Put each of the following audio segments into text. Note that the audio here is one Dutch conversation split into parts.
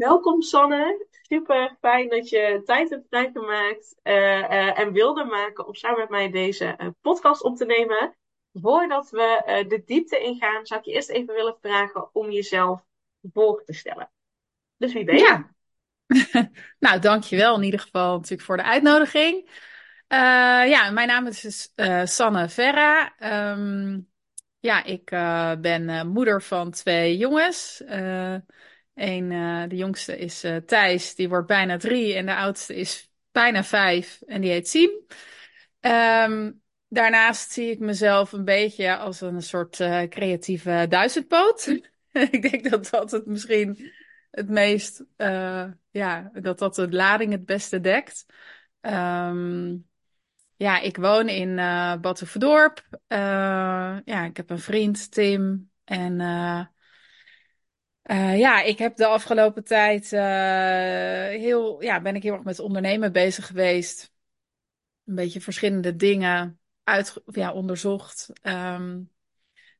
Welkom Sanne, super fijn dat je tijd hebt vrijgemaakt uh, en wilde maken om samen met mij deze uh, podcast op te nemen. Voordat we de diepte ingaan, zou ik je eerst even willen vragen om jezelf voor te stellen. Dus wie ben je? Ja. nou, dankjewel in ieder geval natuurlijk voor de uitnodiging. ja, mijn naam is dus, Sanne Verra. Um, ja, ik ben moeder van twee jongens. Een, uh, de jongste is uh, Thijs, die wordt bijna drie. En de oudste is bijna vijf en die heet Siem. Um, daarnaast zie ik mezelf een beetje als een soort uh, creatieve duizendpoot. ik denk dat dat het misschien het meest, ja, dat dat de lading het beste dekt. Um, ja, ik woon in uh, ja, ik heb een vriend, Tim. En uh, ja, ik heb de afgelopen tijd uh, heel, ja, ben ik heel erg met ondernemen bezig geweest. Een beetje verschillende dingen uit, ja, onderzocht. Um,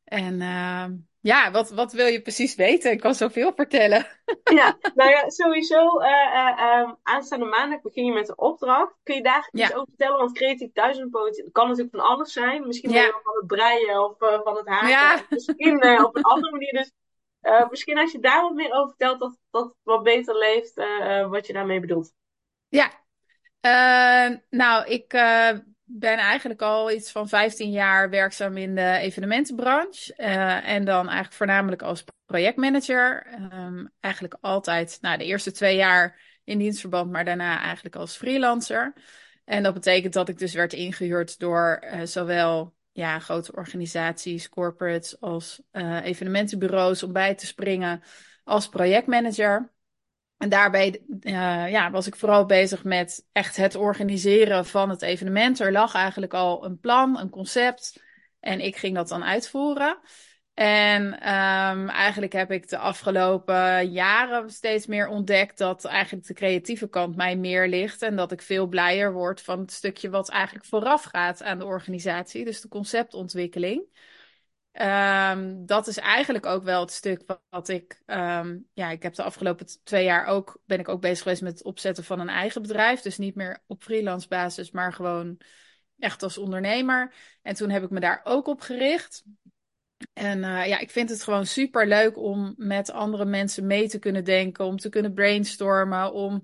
en uh, ja, wat, wat wil je precies weten? Ik kan zoveel vertellen. Ja, nou ja, sowieso. Um, aanstaande maandag begin je met de opdracht. Kun je daar iets ja. over vertellen? Want creatief duizendpoot kan natuurlijk van alles zijn. Misschien ja. wel van het breien of van het haken. Ja. Misschien op een andere manier. Dus uh, misschien als je daar wat meer over vertelt, dat dat wat beter leeft, uh, wat je daarmee bedoelt. Ja, nou, ik ben eigenlijk al iets van 15 jaar werkzaam in de evenementenbranche. en dan eigenlijk voornamelijk als projectmanager. Um, eigenlijk altijd, nou, de eerste twee jaar in dienstverband, maar daarna eigenlijk als freelancer. En dat betekent dat ik dus werd ingehuurd door zowel ja, grote organisaties, corporates als uh, evenementenbureaus om bij te springen als projectmanager. En daarbij uh, ja, was ik vooral bezig met echt het organiseren van het evenement. Er lag eigenlijk al een plan, een concept. En ik ging dat dan uitvoeren. En um, eigenlijk heb ik de afgelopen jaren steeds meer ontdekt dat eigenlijk de creatieve kant mij meer ligt. En dat ik veel blijer word van het stukje wat eigenlijk vooraf gaat aan de organisatie. Dus de conceptontwikkeling. Um, dat is eigenlijk ook wel het stuk wat ik. Um, ja, ik heb de afgelopen twee jaar ook. Ben ik ook bezig geweest met het opzetten van een eigen bedrijf. Dus niet meer op freelance basis, maar gewoon echt als ondernemer. En toen heb ik me daar ook op gericht. En uh, ja, ik vind het gewoon super leuk om met andere mensen mee te kunnen denken, om te kunnen brainstormen, om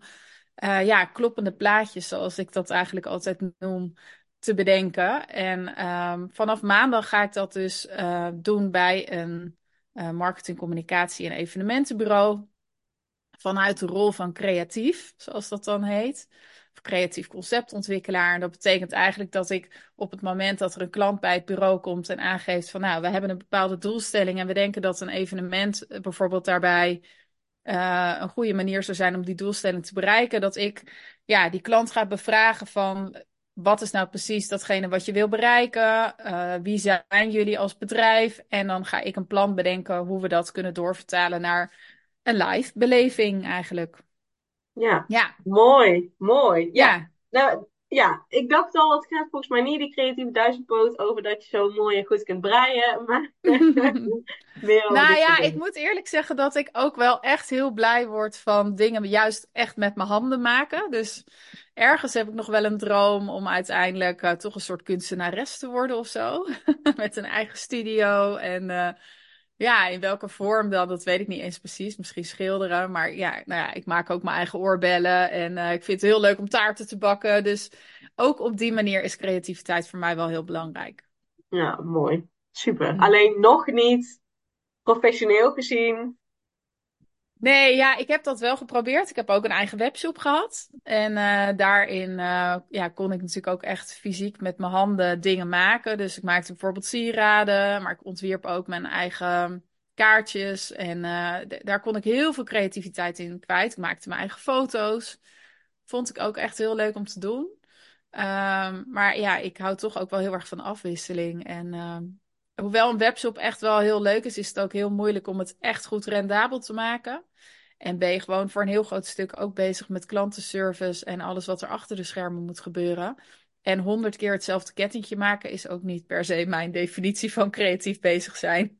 uh, ja, kloppende plaatjes, zoals ik dat eigenlijk altijd noem, te bedenken. En um, vanaf maandag ga ik dat dus uh, doen bij een marketing, communicatie en evenementenbureau. Vanuit de rol van creatief, zoals dat dan heet creatief conceptontwikkelaar. En dat betekent eigenlijk dat ik op het moment dat er een klant bij het bureau komt en aangeeft van nou, we hebben een bepaalde doelstelling en we denken dat een evenement eh, bijvoorbeeld daarbij uh, een goede manier zou zijn om die doelstelling te bereiken, dat ik ja, die klant ga bevragen van wat is nou precies datgene wat je wil bereiken? Uh, wie zijn jullie als bedrijf? En dan ga ik een plan bedenken hoe we dat kunnen doorvertalen naar een live beleving eigenlijk. Ja. ja. Mooi, mooi. Ja. Nou, ja, ik dacht al, het gaat volgens mij niet die creatieve duizendpoot over dat je zo mooi en goed kunt breien. Maar nou ja, ik moet eerlijk zeggen dat ik ook wel echt heel blij word van dingen juist echt met mijn handen maken. Dus ergens heb ik nog wel een droom om uiteindelijk uh, toch een soort kunstenares te worden of zo. met een eigen studio en... Uh, ja, in welke vorm dan, dat weet ik niet eens precies. Misschien schilderen. Maar ja, nou ja, ik maak ook mijn eigen oorbellen. En uh, ik vind het heel leuk om taarten te bakken. Dus ook op die manier is creativiteit voor mij wel heel belangrijk. Ja, mooi. Super. Alleen nog niet professioneel gezien Nee, ja, ik heb dat wel geprobeerd. Ik heb ook een eigen webshop gehad. En uh, daarin uh, ja, kon ik natuurlijk ook echt fysiek met mijn handen dingen maken. Dus ik maakte bijvoorbeeld sieraden, maar ik ontwierp ook mijn eigen kaartjes. En daar kon ik heel veel creativiteit in kwijt. Ik maakte mijn eigen foto's. Vond ik ook echt heel leuk om te doen. Ehm, maar ja, ik hou toch ook wel heel erg van afwisseling. En ehm, hoewel een webshop echt wel heel leuk is, is het ook heel moeilijk om het echt goed rendabel te maken. En ben je gewoon voor een heel groot stuk ook bezig met klantenservice en alles wat er achter de schermen moet gebeuren. En honderd keer hetzelfde kettingje maken is ook niet per se mijn definitie van creatief bezig zijn.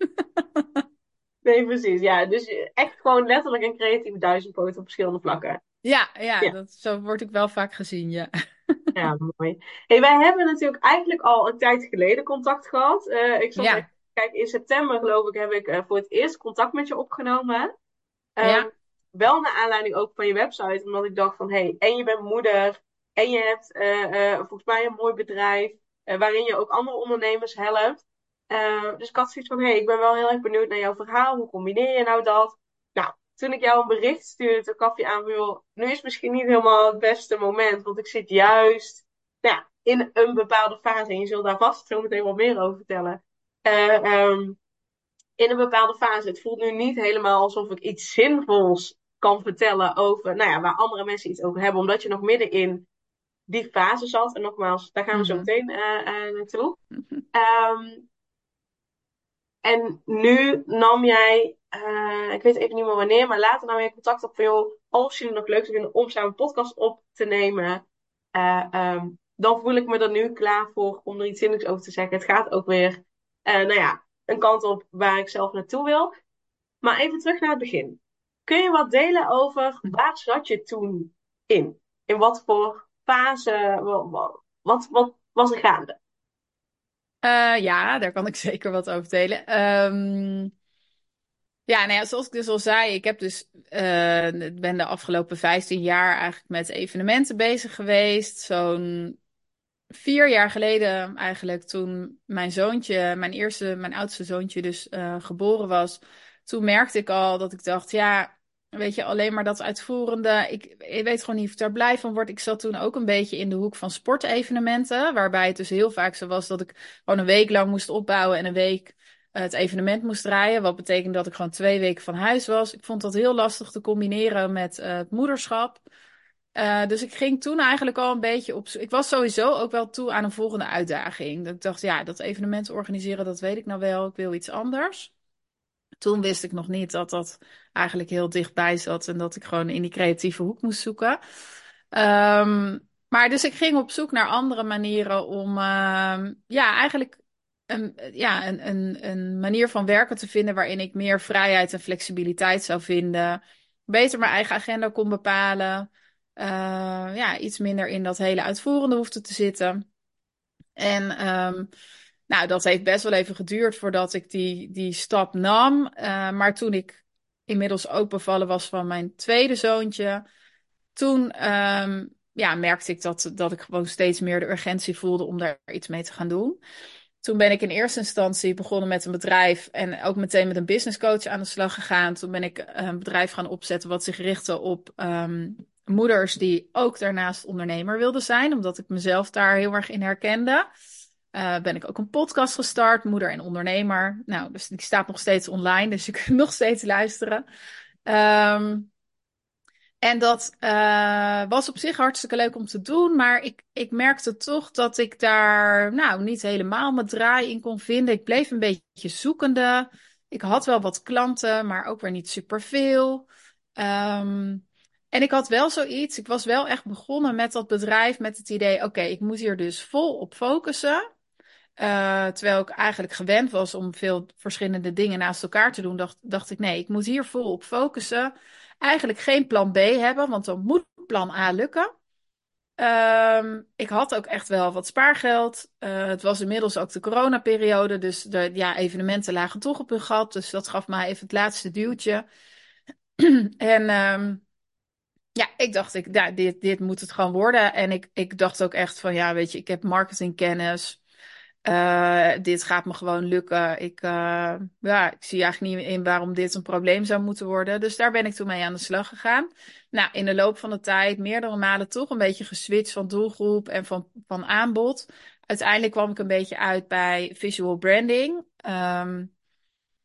nee, precies. Ja, dus echt gewoon letterlijk een creatieve duizendpoot op verschillende vlakken. Ja, ja, Dat, zo word ik wel vaak gezien, ja. Ja, mooi. Hey, wij hebben natuurlijk eigenlijk al een tijd geleden contact gehad. Uh, ik zat ja. kijk, in september geloof ik heb ik uh, voor het eerst contact met je opgenomen. Um, ja. Wel naar aanleiding ook van je website, omdat ik dacht van, hé, hey, en je bent moeder, en je hebt uh, volgens mij een mooi bedrijf, waarin je ook andere ondernemers helpt. dus ik had zoiets van, hé, hey, ik ben wel heel erg benieuwd naar jouw verhaal. Hoe combineer je nou dat? Nou, toen ik jou een bericht stuurde, toen gaf je aan, joh, nu is misschien niet helemaal het beste moment, want ik zit juist nou ja, in een bepaalde fase. En je zult daar vast zo meteen wat meer over vertellen. Uh, um, in een bepaalde fase. Het voelt nu niet helemaal alsof ik iets zinvols kan vertellen over, nou ja, waar andere mensen iets over hebben, omdat je nog midden in die fase zat. En nogmaals, daar gaan we zo mhm. meteen uh, uh, naartoe. Um, en nu nam jij, uh, ik weet even niet meer wanneer, maar later nam jij contact op joh, als jullie nog leuk vinden om samen een podcast op te nemen, uh, um, dan voel ik me er nu klaar voor om er iets zinnigs over te zeggen. Het gaat ook weer, uh, nou ja, een kant op waar ik zelf naartoe wil. Maar even terug naar het begin. Kun je wat delen over waar zat je toen in? In wat voor fase, wat, wat, was er gaande? Ja, daar kan ik zeker wat over delen. Um, ja, nou ja, zoals ik dus al zei, ik heb dus, uh, ben de afgelopen 15 jaar eigenlijk met evenementen bezig geweest. Zo'n vier jaar geleden eigenlijk, toen mijn zoontje, mijn eerste, mijn oudste zoontje dus uh, geboren was. Toen merkte ik al dat ik dacht, ja, Weet je, alleen maar dat uitvoerende. Ik, weet gewoon niet of ik daar blij van word. Ik zat toen ook een beetje in de hoek van sportevenementen. Waarbij het dus heel vaak zo was dat ik gewoon een week lang moest opbouwen en een week het evenement moest draaien. Wat betekende dat ik gewoon twee weken van huis was. Ik vond dat heel lastig te combineren met uh, het moederschap. Uh, dus ik ging toen eigenlijk al een beetje op. Ik was sowieso ook wel toe aan een volgende uitdaging. Dat ik dacht, ja, dat evenement organiseren, dat weet ik nou wel. Ik wil iets anders. Toen wist ik nog niet dat dat eigenlijk heel dichtbij zat en dat ik gewoon in die creatieve hoek moest zoeken. Um, maar dus ik ging op zoek naar andere manieren om uh, ja, eigenlijk een, ja, een, een, een manier van werken te vinden waarin ik meer vrijheid en flexibiliteit zou vinden. Beter mijn eigen agenda kon bepalen. Uh, ja, iets minder in dat hele uitvoerende hoefde te zitten. En um, nou, dat heeft best wel even geduurd voordat ik die, die stap nam. Uh, maar toen ik inmiddels ook bevallen was van mijn tweede zoontje, toen um, ja, merkte ik dat, dat ik gewoon steeds meer de urgentie voelde om daar iets mee te gaan doen. Toen ben ik in eerste instantie begonnen met een bedrijf en ook meteen met een business coach aan de slag gegaan. Toen ben ik een bedrijf gaan opzetten wat zich richtte op um, moeders die ook daarnaast ondernemer wilden zijn, omdat ik mezelf daar heel erg in herkende. Uh, ben ik ook een podcast gestart, Moeder en Ondernemer. Nou, dus die staat nog steeds online, dus je kunt nog steeds luisteren. Um, en dat uh, was op zich hartstikke leuk om te doen, maar ik, ik merkte toch dat ik daar nou, niet helemaal mijn draai in kon vinden. Ik bleef een beetje zoekende. Ik had wel wat klanten, maar ook weer niet superveel. Um, en ik had wel zoiets, ik was wel echt begonnen met dat bedrijf met het idee, oké, ik moet hier dus vol op focussen. Uh, terwijl ik eigenlijk gewend was om veel verschillende dingen naast elkaar te doen, dacht, dacht ik nee, ik moet hier vol op focussen. Eigenlijk geen plan B hebben, want dan moet plan A lukken. Um, ik had ook echt wel wat spaargeld. Uh, het was inmiddels ook de coronaperiode, dus de ja, evenementen lagen toch op hun gat. Dus dat gaf mij even het laatste duwtje. en um, ja, ik dacht, ik, dit, dit moet het gewoon worden. En ik, ik dacht ook echt van, ja, weet je, ik heb marketingkennis. Uh, dit gaat me gewoon lukken. Ik, uh, ja, ik zie eigenlijk niet in waarom dit een probleem zou moeten worden. Dus daar ben ik toen mee aan de slag gegaan. Nou, in de loop van de tijd meerdere malen toch een beetje geswitcht van doelgroep en van, van aanbod. Uiteindelijk kwam ik een beetje uit bij visual branding. Um,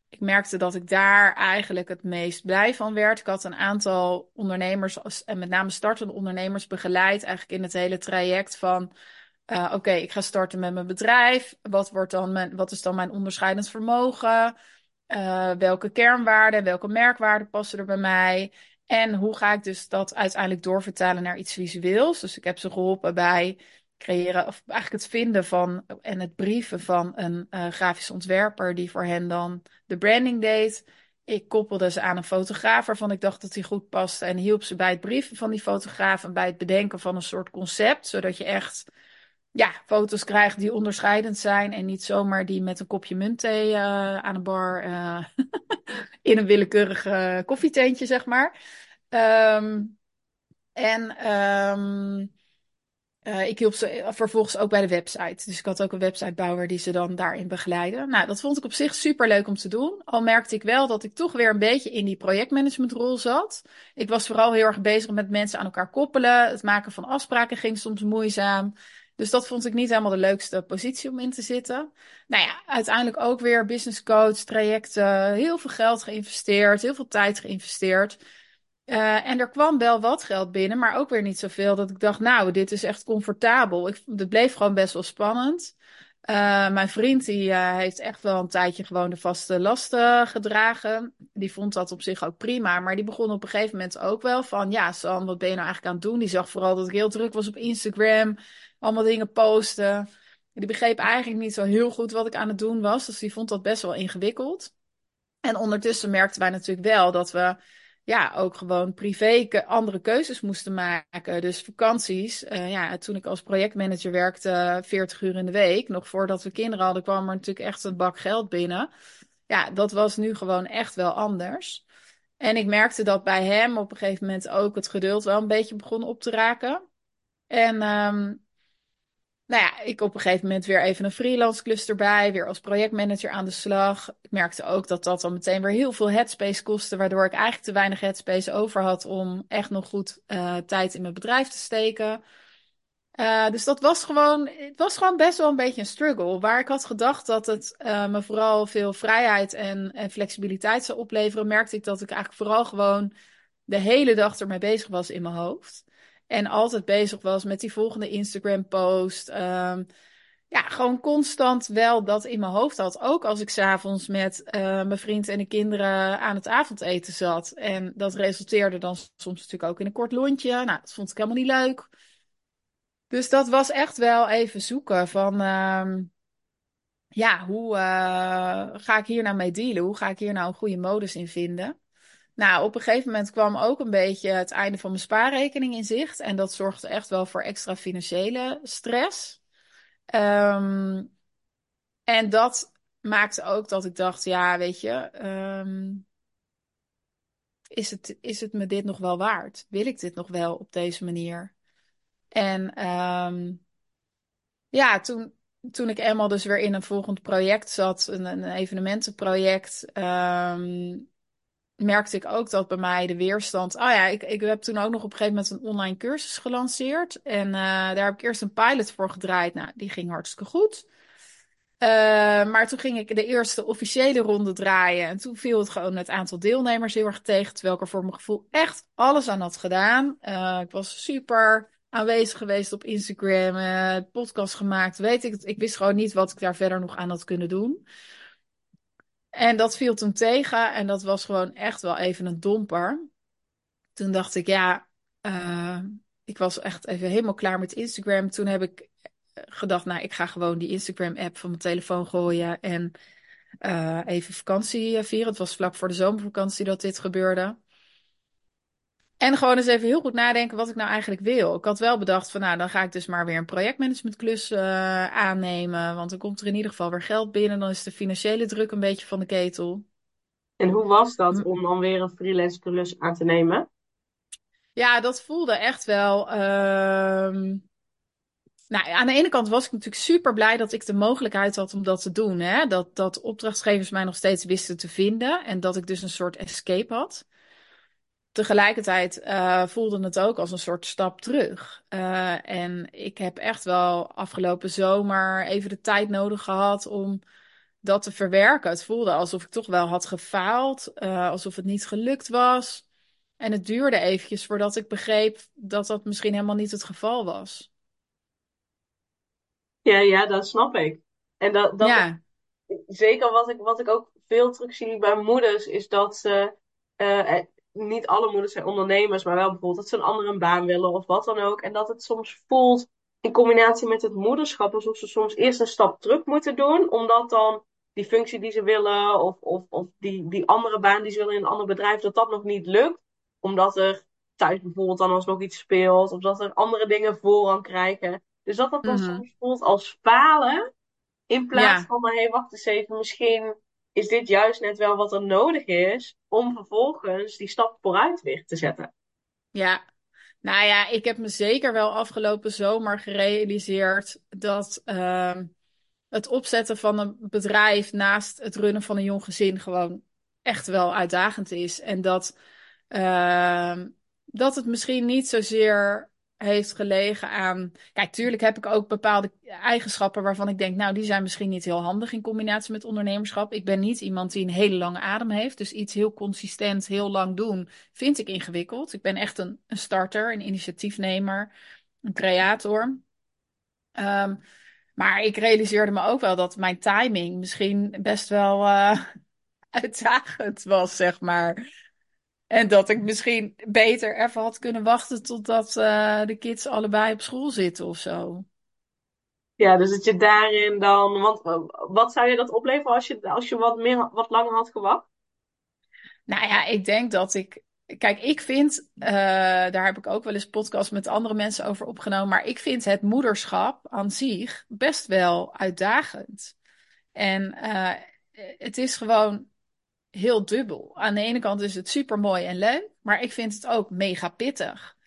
ik merkte dat ik daar eigenlijk het meest blij van werd. Ik had een aantal ondernemers, en met name startende ondernemers, begeleid eigenlijk in het hele traject van. Uh, Oké, ik ga starten met mijn bedrijf. Wat, wordt dan mijn, wat is dan mijn onderscheidend vermogen? Uh, welke kernwaarden, welke merkwaarden passen er bij mij? En hoe ga ik dus dat uiteindelijk doorvertalen naar iets visueels? Dus ik heb ze geholpen bij creëren, of eigenlijk het vinden van en het brieven van een uh, grafisch ontwerper die voor hen dan de branding deed. Ik koppelde ze aan een fotograaf waarvan ik dacht dat hij goed paste en hielp ze bij het brieven van die fotograaf en bij het bedenken van een soort concept, zodat je echt ja, foto's krijgt die onderscheidend zijn en niet zomaar die met een kopje muntthee uh, aan een bar uh, in een willekeurig koffietentje, zeg maar. Um, en um, uh, ik hielp ze vervolgens ook bij de website. Dus ik had ook een websitebouwer die ze dan daarin begeleiden. Nou, dat vond ik op zich super leuk om te doen. Al merkte ik wel dat ik toch weer een beetje in die projectmanagementrol zat. Ik was vooral heel erg bezig met mensen aan elkaar koppelen. Het maken van afspraken ging soms moeizaam. Dus dat vond ik niet helemaal de leukste positie om in te zitten. Nou ja, uiteindelijk ook weer business coach, trajecten, heel veel geld geïnvesteerd, heel veel tijd geïnvesteerd. Uh, en er kwam wel wat geld binnen, maar ook weer niet zoveel dat ik dacht, nou, dit is echt comfortabel. Het bleef gewoon best wel spannend. Uh, mijn vriend die uh, heeft echt wel een tijdje gewoon de vaste lasten gedragen. Die vond dat op zich ook prima, maar die begon op een gegeven moment ook wel van, ja, Sam, wat ben je nou eigenlijk aan het doen? Die zag vooral dat ik heel druk was op Instagram, allemaal dingen posten. Die begreep eigenlijk niet zo heel goed wat ik aan het doen was, dus die vond dat best wel ingewikkeld. En ondertussen merkten wij natuurlijk wel dat we ja, ook gewoon privé andere keuzes moesten maken. Dus vakanties. Uh, ja, toen ik als projectmanager werkte, 40 uur in de week, nog voordat we kinderen hadden, kwam er natuurlijk echt een bak geld binnen. Ja, dat was nu gewoon echt wel anders. En ik merkte dat bij hem op een gegeven moment ook het geduld wel een beetje begon op te raken. En um, nou ja, ik op een gegeven moment weer even een freelance klus erbij, weer als projectmanager aan de slag. Ik merkte ook dat dat dan meteen weer heel veel headspace kostte, waardoor ik eigenlijk te weinig headspace over had om echt nog goed uh, tijd in mijn bedrijf te steken. Uh, dus dat was gewoon, het was gewoon best wel een beetje een struggle. Waar ik had gedacht dat het uh, me vooral veel vrijheid en, en flexibiliteit zou opleveren, merkte ik dat ik eigenlijk vooral gewoon de hele dag ermee bezig was in mijn hoofd. En altijd bezig was met die volgende Instagram-post. Um, ja, gewoon constant wel dat in mijn hoofd had. Ook als ik s'avonds met uh, mijn vriend en de kinderen aan het avondeten zat. En dat resulteerde dan soms natuurlijk ook in een kort lontje. Nou, dat vond ik helemaal niet leuk. Dus dat was echt wel even zoeken van... Uh, ja, hoe uh, ga ik hier nou mee dealen? Hoe ga ik hier nou een goede modus in vinden? Nou, op een gegeven moment kwam ook een beetje het einde van mijn spaarrekening in zicht. En dat zorgde echt wel voor extra financiële stress. Um, en dat maakte ook dat ik dacht, ja, weet je, um, is, het, is het me dit nog wel waard? Wil ik dit nog wel op deze manier? En um, ja, toen, toen ik eenmaal dus weer in een volgend project zat, een, een evenementenproject, merkte ik ook dat bij mij de weerstand. Oh ja, ik, ik heb toen ook nog op een gegeven moment een online cursus gelanceerd. En uh, daar heb ik eerst een pilot voor gedraaid. Nou, die ging hartstikke goed. Uh, maar toen ging ik de eerste officiële ronde draaien. En toen viel het gewoon het aantal deelnemers heel erg tegen. Terwijl ik er voor mijn gevoel echt alles aan had gedaan. Uh, ik was super aanwezig geweest op Instagram. podcast gemaakt. Weet ik, ik wist gewoon niet wat ik daar verder nog aan had kunnen doen. En dat viel toen tegen en dat was gewoon echt wel even een domper. Toen dacht ik, ja, uh, ik was echt even helemaal klaar met Instagram. Toen heb ik gedacht, nou, ik ga gewoon die Instagram-app van mijn telefoon gooien en uh, even vakantie vieren. Het was vlak voor de zomervakantie dat dit gebeurde. En gewoon eens even heel goed nadenken wat ik nou eigenlijk wil. Ik had wel bedacht van nou, dan ga ik dus maar weer een projectmanagementklus uh, aannemen. Want dan komt er in ieder geval weer geld binnen. Dan is de financiële druk een beetje van de ketel. En hoe was dat hm. om dan weer een freelance klus aan te nemen? Ja, dat voelde echt wel. Uh, nou, aan de ene kant was ik natuurlijk super blij dat ik de mogelijkheid had om dat te doen. Hè? Dat, dat opdrachtgevers mij nog steeds wisten te vinden. En dat ik dus een soort escape had tegelijkertijd uh, voelde het ook als een soort stap terug. Uh, en ik heb echt wel afgelopen zomer even de tijd nodig gehad om dat te verwerken. Het voelde alsof ik toch wel had gefaald, uh, alsof het niet gelukt was. En het duurde eventjes voordat ik begreep dat dat misschien helemaal niet het geval was. Ja, ja, dat snap ik. En dat, dat ja. zeker wat ik, wat ik ook veel terug zie bij moeders, is dat ze, uh, niet alle moeders zijn ondernemers, maar wel bijvoorbeeld dat ze een andere baan willen of wat dan ook. En dat het soms voelt in combinatie met het moederschap alsof ze soms eerst een stap terug moeten doen, omdat dan die functie die ze willen of, of, of die, die andere baan die ze willen in een ander bedrijf, dat dat nog niet lukt. Omdat er thuis bijvoorbeeld dan alsnog iets speelt, of dat er andere dingen voorrang krijgen. Dus dat dat dan Mhm. soms voelt als falen, in plaats Ja. van, hé, hey, wacht eens even, misschien is dit juist net wel wat er nodig is om vervolgens die stap vooruit te zetten. Ja, nou ja, ik heb me zeker wel afgelopen zomer gerealiseerd dat ehm, het opzetten van een bedrijf naast het runnen van een jong gezin gewoon echt wel uitdagend is. En dat, ehm, dat het misschien niet zozeer heeft gelegen aan. Kijk, tuurlijk heb ik ook bepaalde eigenschappen waarvan ik denk, nou, die zijn misschien niet heel handig in combinatie met ondernemerschap. Ik ben niet iemand die een hele lange adem heeft. Dus iets heel consistent, heel lang doen, vind ik ingewikkeld. Ik ben echt een, een starter, een initiatiefnemer, een creator. Ehm, maar ik realiseerde me ook wel dat mijn timing misschien best wel eh, uitdagend was, zeg maar. En dat ik misschien beter even had kunnen wachten totdat eh, de kids allebei op school zitten of zo. Ja, dus dat je daarin dan. Want wat zou je dat opleveren als je, als je wat, meer, wat langer had gewacht? Nou ja, ik denk dat ik. Kijk, ik vind, eh, daar heb ik ook wel eens podcasts met andere mensen over opgenomen, maar ik vind het moederschap aan zich best wel uitdagend. En eh, het is gewoon heel dubbel. Aan de ene kant is het super mooi en leuk, maar ik vind het ook mega pittig.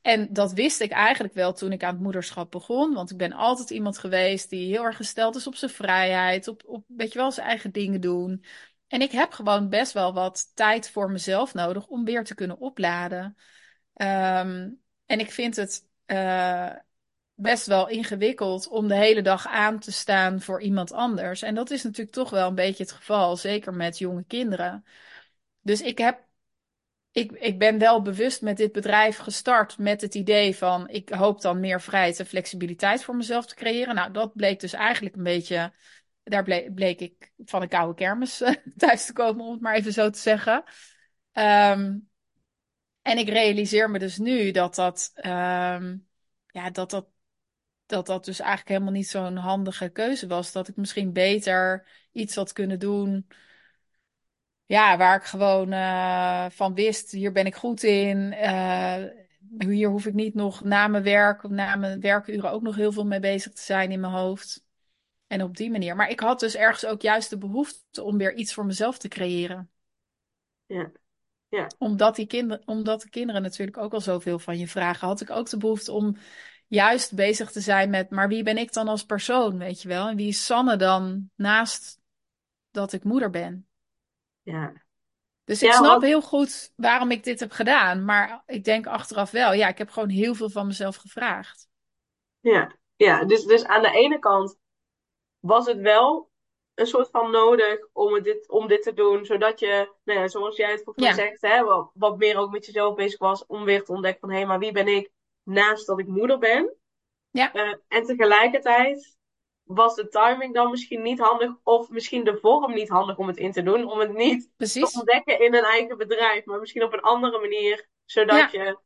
En dat wist ik eigenlijk wel toen ik aan het moederschap begon. Want ik ben altijd iemand geweest die heel erg gesteld is op zijn vrijheid. Op, op weet je wel, zijn eigen dingen doen. En ik heb gewoon best wel wat tijd voor mezelf nodig om weer te kunnen opladen. Ehm, en ik vind het eh, best wel ingewikkeld om de hele dag aan te staan voor iemand anders. En dat is natuurlijk toch wel een beetje het geval, zeker met jonge kinderen. Dus ik heb ik, ik ben wel bewust met dit bedrijf gestart met het idee van ik hoop dan meer vrijheid en flexibiliteit voor mezelf te creëren. Nou, dat bleek dus eigenlijk een beetje, daar bleek, ik van een koude kermis thuis te komen, om het maar even zo te zeggen. Ehm, en ik realiseer me dus nu dat dat, ehm, ja, dat, dat, dat dat dus eigenlijk helemaal niet zo'n handige keuze was. Dat ik misschien beter iets had kunnen doen ja, waar ik gewoon eh, van wist, hier ben ik goed in. Eh, hier hoef ik niet nog na mijn werk, na mijn werkuren ook nog heel veel mee bezig te zijn in mijn hoofd. En op die manier. Maar ik had dus ergens ook juist de behoefte om weer iets voor mezelf te creëren. Ja. Ja. Omdat, die kinderen, omdat de kinderen natuurlijk ook al zoveel van je vragen, had ik ook de behoefte om juist bezig te zijn met, maar wie ben ik dan als persoon, weet je wel? En wie is Sanne dan naast dat ik moeder ben? Ja. Dus ik Ja, snap want- heel goed waarom ik dit heb gedaan. Maar ik denk achteraf wel, ja, ik heb gewoon heel veel van mezelf gevraagd. Ja, ja dus, dus aan de ene kant was het wel een soort van nodig om, het dit, om dit te doen, zodat je, nou ja, zoals jij het mij Ja. zegt, hè, wat, wat meer ook met jezelf bezig was, om weer te ontdekken van, hé, maar wie ben ik naast dat ik moeder ben? Ja. Eh, en tegelijkertijd was de timing dan misschien niet handig, of misschien de vorm niet handig om het in te doen, om het niet te ontdekken in een eigen bedrijf, maar misschien op een andere manier, zodat je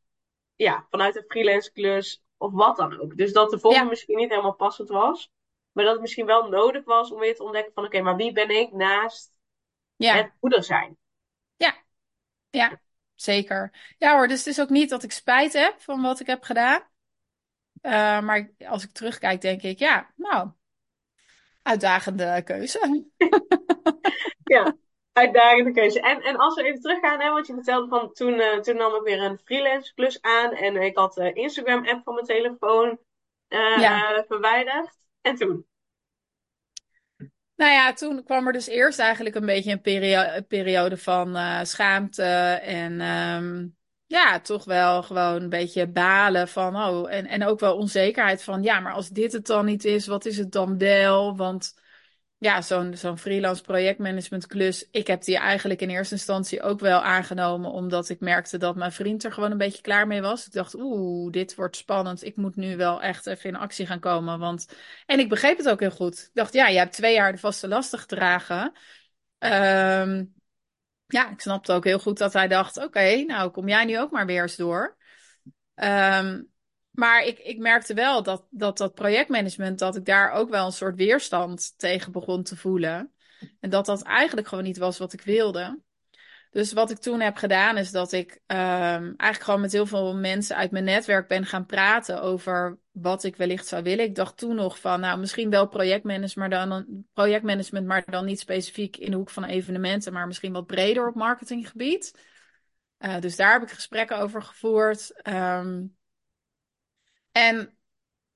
ja, vanuit een freelance klus of wat dan ook. Dus dat de vorm Ja. misschien niet helemaal passend was, maar dat het misschien wel nodig was om weer te ontdekken van oké, maar wie ben ik naast Ja, het moeder zijn? ja, zeker. Ja hoor, dus het is ook niet dat ik spijt heb van wat ik heb gedaan. Eh, maar als ik terugkijk, denk ik, ja, nou, uitdagende keuze. Ja, uitdagende keuze. En, en als we even teruggaan, hè, want je vertelde van toen, eh, toen nam ik weer een freelance klus aan en ik had de Instagram app van mijn telefoon Ja. eh, verwijderd. En toen? Nou ja, toen kwam er dus eerst eigenlijk een beetje een perio- een periode van eh, schaamte en ehm, ja, toch wel gewoon een beetje balen van, oh, en, en ook wel onzekerheid van, ja, maar als dit het dan niet is, wat is het dan wel? Want ja, zo'n zo'n freelance projectmanagement klus. Ik heb die eigenlijk in eerste instantie ook wel aangenomen, omdat ik merkte dat mijn vriend er gewoon een beetje klaar mee was. Ik dacht, oeh, dit wordt spannend. Ik moet nu wel echt even in actie gaan komen. Want... En ik begreep het ook heel goed. Ik dacht, ja, je hebt twee jaar de vaste lasten gedragen. Um, ja, ik snapte ook heel goed dat hij dacht, oké, nou kom jij nu ook maar weer eens door. Um, maar ik, ik merkte wel dat, dat dat projectmanagement, dat ik daar ook wel een soort weerstand tegen begon te voelen. En dat dat eigenlijk gewoon niet was wat ik wilde. Dus wat ik toen heb gedaan, is dat ik um, eigenlijk gewoon met heel veel mensen uit mijn netwerk ben gaan praten over wat ik wellicht zou willen. Ik dacht toen nog van, nou, misschien wel projectmanagement, maar dan, projectmanagement, maar dan niet specifiek in de hoek van evenementen, maar misschien wat breder op marketinggebied. Uh, dus daar heb ik gesprekken over gevoerd. Um, en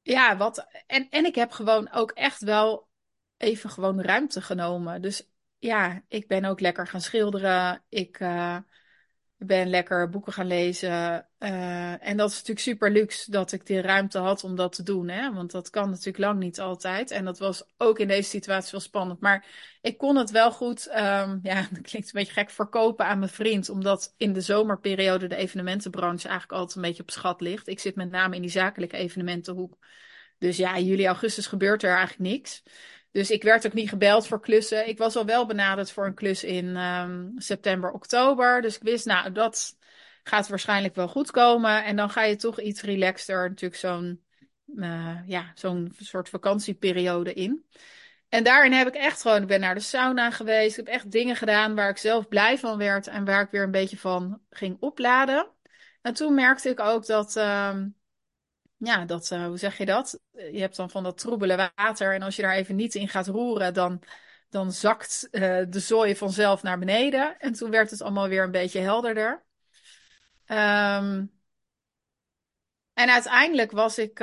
ja, wat. En, en ik heb gewoon ook echt wel even gewoon ruimte genomen. Dus ja, ik ben ook lekker gaan schilderen. Ik uh, ben lekker boeken gaan lezen. Uh, en dat is natuurlijk super luxe dat ik die ruimte had om dat te doen. Hè? Want dat kan natuurlijk lang niet altijd. En dat was ook in deze situatie wel spannend. Maar ik kon het wel goed, um, ja, dat klinkt een beetje gek, verkopen aan mijn vriend. Omdat in de zomerperiode de evenementenbranche eigenlijk altijd een beetje op schat ligt. Ik zit met name in die zakelijke evenementenhoek. Dus ja, juli, augustus gebeurt er eigenlijk niks. Dus ik werd ook niet gebeld voor klussen. Ik was al wel benaderd voor een klus in um, september, oktober. Dus ik wist, nou, dat gaat waarschijnlijk wel goed komen. En dan ga je toch iets relaxter, natuurlijk zo'n uh, ja, zo'n soort vakantieperiode in. En daarin heb ik echt gewoon, ik ben naar de sauna geweest. Ik heb echt dingen gedaan waar ik zelf blij van werd en waar ik weer een beetje van ging opladen. En toen merkte ik ook dat, um, ja, dat, uh, hoe zeg je dat? Je hebt dan van dat troebele water en als je daar even niet in gaat roeren, dan, dan zakt uh, de zooi vanzelf naar beneden. En toen werd het allemaal weer een beetje helderder. Um, en uiteindelijk was ik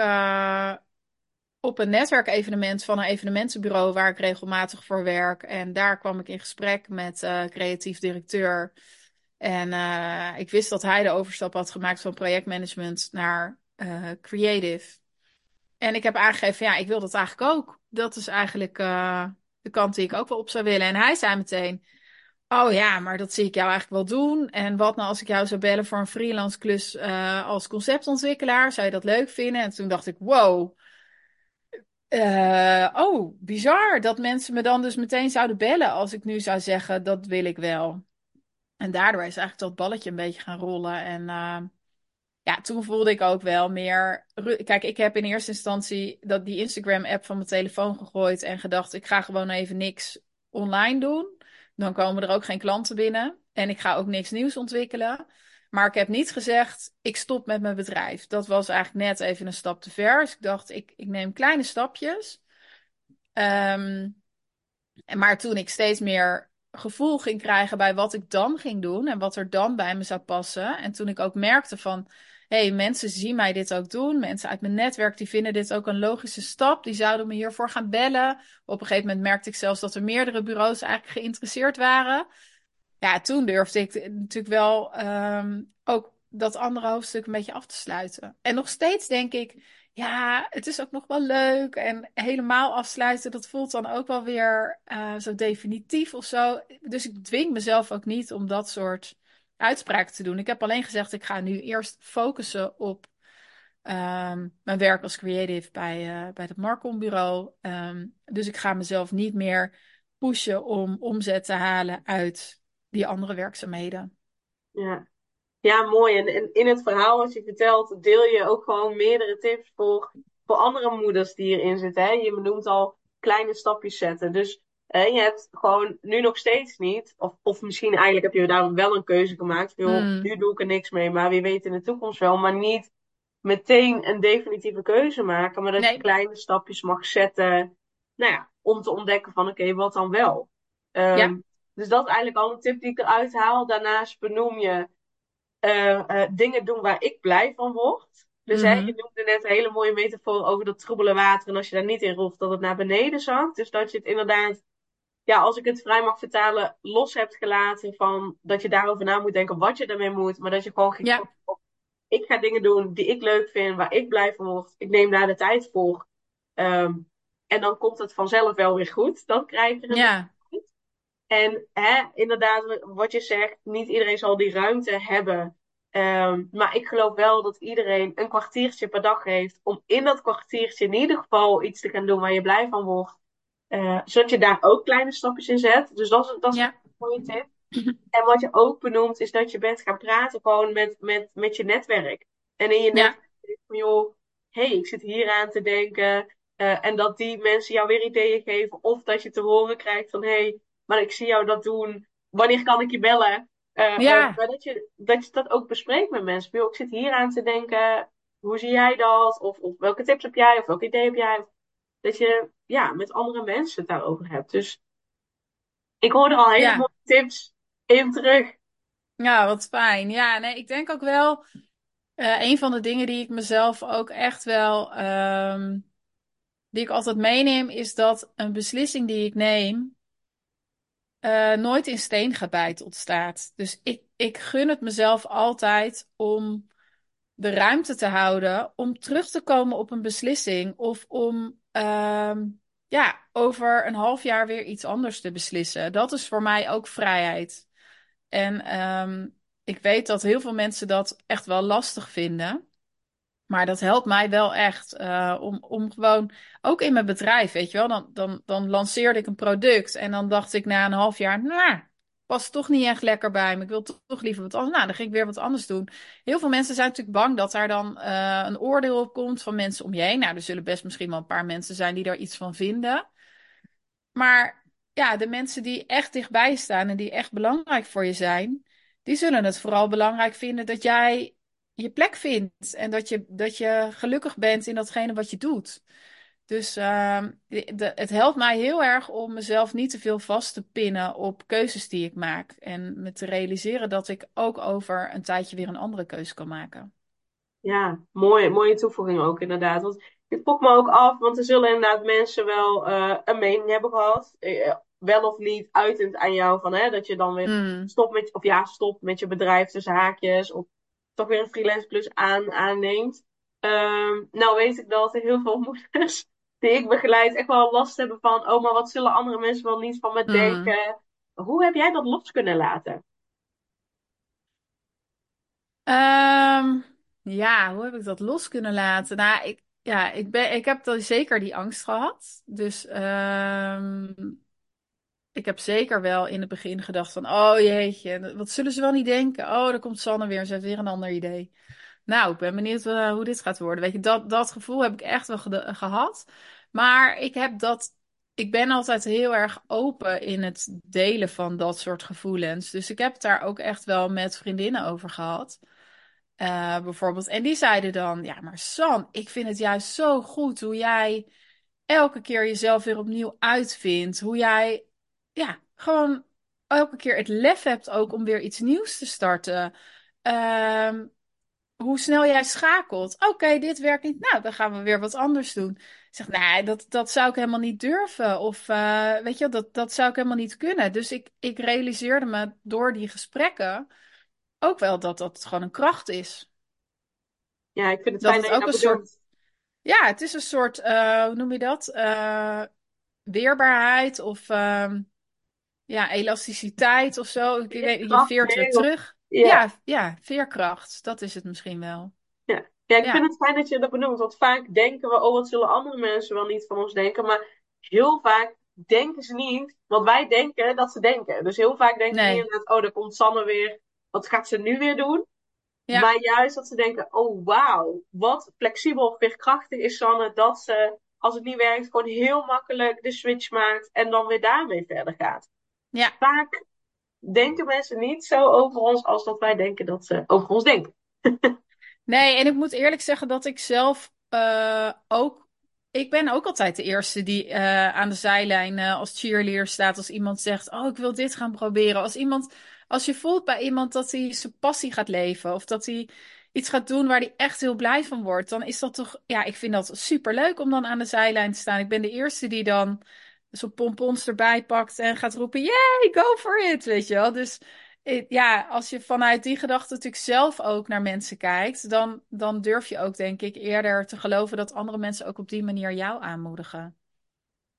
op een netwerkevenement van een evenementenbureau waar ik regelmatig voor werk. En daar kwam ik in gesprek met creatief directeur. En ik wist dat hij de overstap had gemaakt van projectmanagement naar uh, creative. En ik heb aangegeven, ja, ik wil dat eigenlijk ook. Dat is eigenlijk uh, de kant die ik ook wel op zou willen. En hij zei meteen, oh ja, maar dat zie ik jou eigenlijk wel doen. En wat nou als ik jou zou bellen voor een freelance klus uh, als conceptontwikkelaar? Zou je dat leuk vinden? En toen dacht ik, wow. Uh, oh, bizar dat mensen me dan dus meteen zouden bellen als ik nu zou zeggen, dat wil ik wel. En daardoor is eigenlijk dat balletje een beetje gaan rollen. En ja, toen voelde ik ook wel meer. Kijk, ik heb in eerste instantie dat die Instagram-app van mijn telefoon gegooid en gedacht: ik ga gewoon even niks online doen. Dan komen er ook geen klanten binnen. En ik ga ook niks nieuws ontwikkelen. Maar ik heb niet gezegd: ik stop met mijn bedrijf. Dat was eigenlijk net even een stap te ver. Dus ik dacht: ik, ik neem kleine stapjes. Um, maar toen ik steeds meer gevoel ging krijgen bij wat ik dan ging doen en wat er dan bij me zou passen. En toen ik ook merkte van hey, mensen zien mij dit ook doen. Mensen uit mijn netwerk die vinden dit ook een logische stap. Die zouden me hiervoor gaan bellen. Op een gegeven moment merkte ik zelfs dat er meerdere bureaus eigenlijk geïnteresseerd waren. Ja, toen durfde ik natuurlijk wel um, ook dat andere hoofdstuk een beetje af te sluiten. En nog steeds denk ik, ja, het is ook nog wel leuk. En helemaal afsluiten, dat voelt dan ook wel weer uh, zo definitief of zo. Dus ik dwing mezelf ook niet om dat soort uitspraken te doen. Ik heb alleen gezegd, ik ga nu eerst focussen op um, mijn werk als creative bij, uh, bij het Marcom bureau. Um, dus ik ga mezelf niet meer pushen om omzet te halen uit die andere werkzaamheden. Ja, ja mooi. En, en in het verhaal wat je vertelt, deel je ook gewoon meerdere tips voor, voor andere moeders die hierin zitten. Hè? Je benoemt al kleine stapjes zetten. Dus en je hebt gewoon nu nog steeds niet, of, of misschien eigenlijk heb je daar wel een keuze gemaakt. Joh, mm. Nu doe ik er niks mee, maar wie weet in de toekomst wel. Maar niet meteen een definitieve keuze maken, maar dat nee. je kleine stapjes mag zetten. Nou ja, om te ontdekken van oké, okay, wat dan wel. Um, ja. Dus dat is eigenlijk al een tip die ik eruit haal. Daarnaast benoem je uh, uh, dingen doen waar ik blij van word. Dus hè, je noemde net een hele mooie metafoor over dat troebele water. En als je daar niet in rolt, dat het naar beneden zakt. Dus dat je het inderdaad ja, als ik het vrij mag vertalen, los hebt gelaten van dat je daarover na moet denken wat je ermee moet, maar dat je gewoon ja. op, ik ga dingen doen die ik leuk vind, waar ik blij van word. Ik neem daar de tijd voor. Um, En dan komt het vanzelf wel weer goed. Dan krijg je het Ja. En hè, inderdaad, wat je zegt, niet iedereen zal die ruimte hebben. Ehm, maar ik geloof wel dat iedereen een kwartiertje per dag heeft om in dat kwartiertje in ieder geval iets te gaan doen waar je blij van wordt. Eh, zodat je daar ook kleine stapjes in zet. Dus dat is, dat is Ja. een mooie tip. En wat je ook benoemt, is dat je bent gaan praten gewoon met, met, met je netwerk. En in je Ja. netwerk denk van, joh, hé, hey, ik zit hier aan te denken. Eh, en dat die mensen jou weer ideeën geven. Of dat je te horen krijgt van, hé, hey, maar ik zie jou dat doen. Wanneer kan ik je bellen? Eh, Ja. maar dat je, dat je dat ook bespreekt met mensen. Joh, ik zit hier aan te denken. Hoe zie jij dat? Of, of welke tips heb jij? Of welk idee heb jij? Dat je ja, met andere mensen het daarover hebt. Dus ik hoorde al hele Ja. mooie tips. Even terug. Ja, wat fijn. Ja, nee, ik denk ook wel, eh, een van de dingen die ik mezelf ook echt wel, ehm, die ik altijd meeneem, is dat een beslissing die ik neem, eh, nooit in steen gebijt ontstaat. Dus ik, ik gun het mezelf altijd om de ruimte te houden om terug te komen op een beslissing of om ehm, ja, over een half jaar weer iets anders te beslissen. Dat is voor mij ook vrijheid. En ehm, ik weet dat heel veel mensen dat echt wel lastig vinden. Maar dat helpt mij wel echt eh, om, om gewoon, ook in mijn bedrijf, weet je wel, dan, dan, dan lanceerde ik een product en dan dacht ik na een half jaar, nou, past toch niet echt lekker bij me. Ik wil toch, liever wat anders. Nou, dan ging ik weer wat anders doen. Heel veel mensen zijn natuurlijk bang dat daar dan eh, een oordeel op komt van mensen om je heen. Nou, er zullen best misschien wel een paar mensen zijn die daar iets van vinden. Maar ja, de mensen die echt dichtbij staan en die echt belangrijk voor je zijn, die zullen het vooral belangrijk vinden dat jij je plek vindt en dat je, dat je gelukkig bent in datgene wat je doet. Dus ehm, de- het helpt mij heel erg om mezelf niet te veel vast te pinnen op keuzes die ik maak. En me te realiseren dat ik ook over een tijdje weer een andere keuze kan maken. Ja, mooie, mooie toevoeging ook inderdaad. Want ik vroeg me ook af, want er zullen inderdaad mensen wel eh, een mening hebben gehad. Eh, wel of niet uitend aan jou van hè, dat je dan weer Mm, stopt met, of ja, stopt met je bedrijf tussen haakjes. Of toch weer een freelance plus aan, aanneemt. Ehm, nou weet ik dat er heel veel moeders die ik begeleid echt wel last hebben van, oh maar wat zullen andere mensen wel niet van me mm. denken? Hoe heb jij dat los kunnen laten? Ehm, ja, hoe heb ik dat los kunnen laten? Nou, ik, ja, ik, ben, ik heb dan zeker die angst gehad. Dus ehm, ik heb zeker wel in het begin gedacht van, oh jeetje, wat zullen ze wel niet denken? Oh, daar komt Sanne weer, ze heeft weer een ander idee. Nou, ik ben benieuwd eh, hoe dit gaat worden. Weet je, dat, dat gevoel heb ik echt wel gehad. Maar ik heb dat, ik ben altijd heel erg open in het delen van dat soort gevoelens. Dus ik heb het daar ook echt wel met vriendinnen over gehad. Eh, bijvoorbeeld. En die zeiden dan: Ja, maar San, ik vind het juist zo goed hoe jij elke keer jezelf weer opnieuw uitvindt. Hoe jij, ja, gewoon elke keer het lef hebt ook om weer iets nieuws te starten. Ehm, hoe snel jij schakelt. Oké, dit werkt niet. Nou, dan gaan we weer wat anders doen. Ik zeg, nee, dat, dat zou ik helemaal niet durven. Of eh, weet je, dat, dat zou ik helemaal niet kunnen. Dus ik, ik realiseerde me door die gesprekken ook wel dat dat gewoon een kracht is. Ja, ik vind het Dat fijn het dat ook een soort, ja, het is een soort, eh, hoe noem je dat? Eh, weerbaarheid of ehm, ja, elasticiteit of zo. Ik weet, je veert weer terug. Ja. Ja, ja, veerkracht. Dat is het misschien wel. Ja, ja ik Ja. vind het fijn dat je dat benoemt. Want vaak denken we, oh, wat zullen andere mensen wel niet van ons denken. Maar heel vaak denken ze niet wat wij denken dat ze denken. Dus heel vaak denken ze Nee. niet inderdaad, oh, daar komt Sanne weer. Wat gaat ze nu weer doen? Ja. Maar juist dat ze denken, oh, wauw. Wat flexibel, veerkrachtig is Sanne. Dat ze, als het niet werkt, gewoon heel makkelijk de switch maakt. En dan weer daarmee verder gaat. Ja. Vaak denken mensen niet zo over ons als dat wij denken dat ze over ons denken. Nee, en ik moet eerlijk zeggen dat ik zelf eh, ook. Ik ben ook altijd de eerste die eh, aan de zijlijn eh, als cheerleader staat. Als iemand zegt: Oh, ik wil dit gaan proberen. Als iemand, als je voelt bij iemand dat hij zijn passie gaat leven. Of dat hij iets gaat doen waar hij echt heel blij van wordt. Dan is dat toch. Ja, ik vind dat super leuk om dan aan de zijlijn te staan. Ik ben de eerste die dan zo'n pompons erbij pakt en gaat roepen: Yay, go for it. Weet je wel. Dus eh, ja, als je vanuit die gedachte natuurlijk zelf ook naar mensen kijkt, dan, dan durf je ook, denk ik, eerder te geloven dat andere mensen ook op die manier jou aanmoedigen.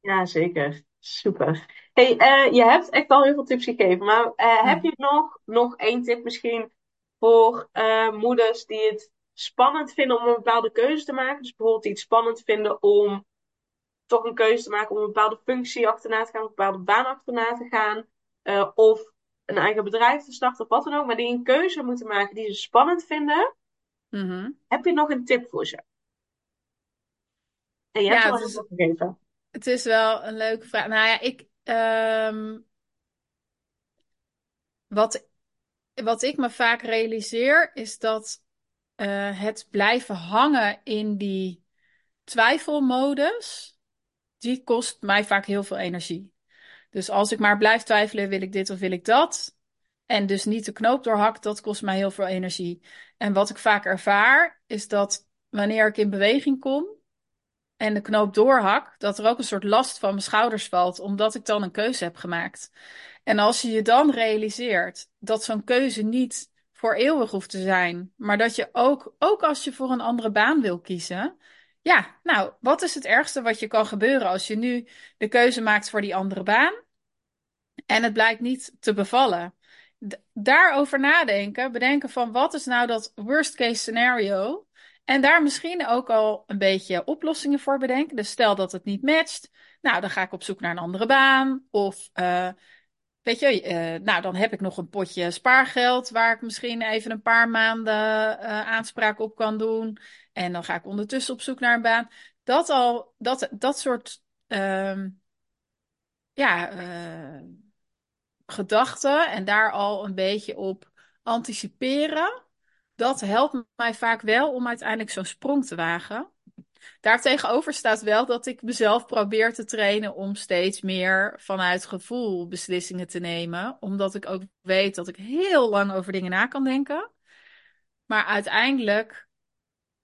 Ja, zeker. Super. Hey, uh, je hebt echt al heel veel tips gegeven, maar uh, heb je nog, nog één tip misschien voor uh, moeders die het spannend vinden om een bepaalde keuze te maken? Dus bijvoorbeeld die het spannend vinden om toch een keuze te maken om een bepaalde functie achterna te gaan, een bepaalde baan achterna te gaan, of een eigen bedrijf te starten of wat dan ook, maar die een keuze moeten maken die ze spannend vinden. Mm -hmm. Heb je nog een tip voor ze? En je hebt ja, heel gegeven. Het is wel een leuke vraag. Nou ja, ik. Um, wat, wat ik me vaak realiseer is dat uh, het blijven hangen in die twijfelmodus, die kost mij vaak heel veel energie. Dus als ik maar blijf twijfelen, wil ik dit of wil ik dat? En dus niet de knoop doorhakt, dat kost mij heel veel energie. En wat ik vaak ervaar, is dat wanneer ik in beweging kom, en de knoop doorhak, dat er ook een soort last van mijn schouders valt, omdat ik dan een keuze heb gemaakt. En als je je dan realiseert dat zo'n keuze niet voor eeuwig hoeft te zijn, maar dat je ook, ook als je voor een andere baan wil kiezen, ja, nou, wat is het ergste wat je kan gebeuren als je nu de keuze maakt voor die andere baan en het blijkt niet te bevallen? daarover nadenken, bedenken van wat is nou dat worst case scenario en daar misschien ook al een beetje oplossingen voor bedenken. Dus stel dat het niet matcht. Nou, dan ga ik op zoek naar een andere baan. Of uh, weet je, uh, nou, dan heb ik nog een potje spaargeld waar ik misschien even een paar maanden uh, aanspraak op kan doen. En dan ga ik ondertussen op zoek naar een baan. Dat al, dat, dat soort, uh, ja, gedachten en daar al een beetje op anticiperen dat helpt mij vaak wel om uiteindelijk zo'n sprong te wagen. Daartegenover staat wel dat ik mezelf probeer te trainen om steeds meer vanuit gevoel beslissingen te nemen. Omdat ik ook weet dat ik heel lang over dingen na kan denken. Maar uiteindelijk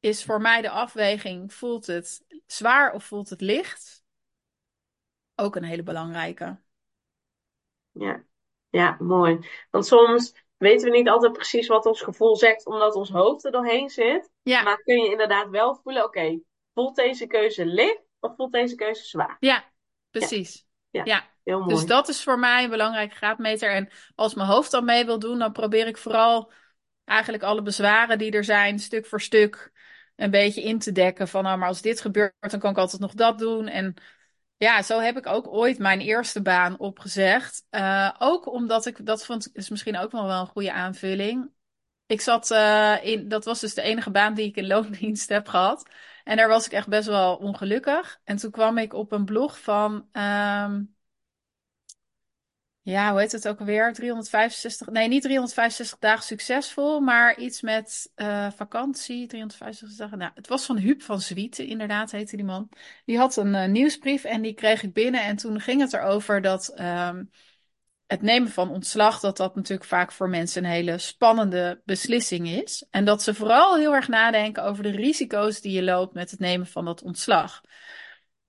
is voor mij de afweging: voelt het zwaar of voelt het licht? Ook een hele belangrijke. Ja, ja mooi. Want soms weten we niet altijd precies wat ons gevoel zegt, omdat ons hoofd er doorheen zit. Ja. Maar kun je inderdaad wel voelen, oké, voelt deze keuze licht of voelt deze keuze zwaar? Ja, precies. Ja. ja. Heel mooi. Dus dat is voor mij een belangrijke graadmeter. En als mijn hoofd dan mee wil doen, dan probeer ik vooral eigenlijk alle bezwaren die er zijn, stuk voor stuk, een beetje in te dekken. Van, nou, maar als dit gebeurt, dan kan ik altijd nog dat doen. En ja, zo heb ik ook ooit mijn eerste baan opgezegd. Uh, ook omdat ik, dat vond is misschien ook wel een goede aanvulling. Ik zat uh, in, dat was dus de enige baan die ik in loondienst heb gehad. En daar was ik echt best wel ongelukkig. En toen kwam ik op een blog van um, ja, hoe heet het ook alweer? 365, nee, niet 365 dagen succesvol, maar iets met uh, vakantie, 365 dagen. Nou, het was van Huub van Zwieten, inderdaad, heette die man. Die had een uh, nieuwsbrief en die kreeg ik binnen. En toen ging het erover dat um, het nemen van ontslag, dat dat natuurlijk vaak voor mensen een hele spannende beslissing is. En dat ze vooral heel erg nadenken over de risico's die je loopt met het nemen van dat ontslag.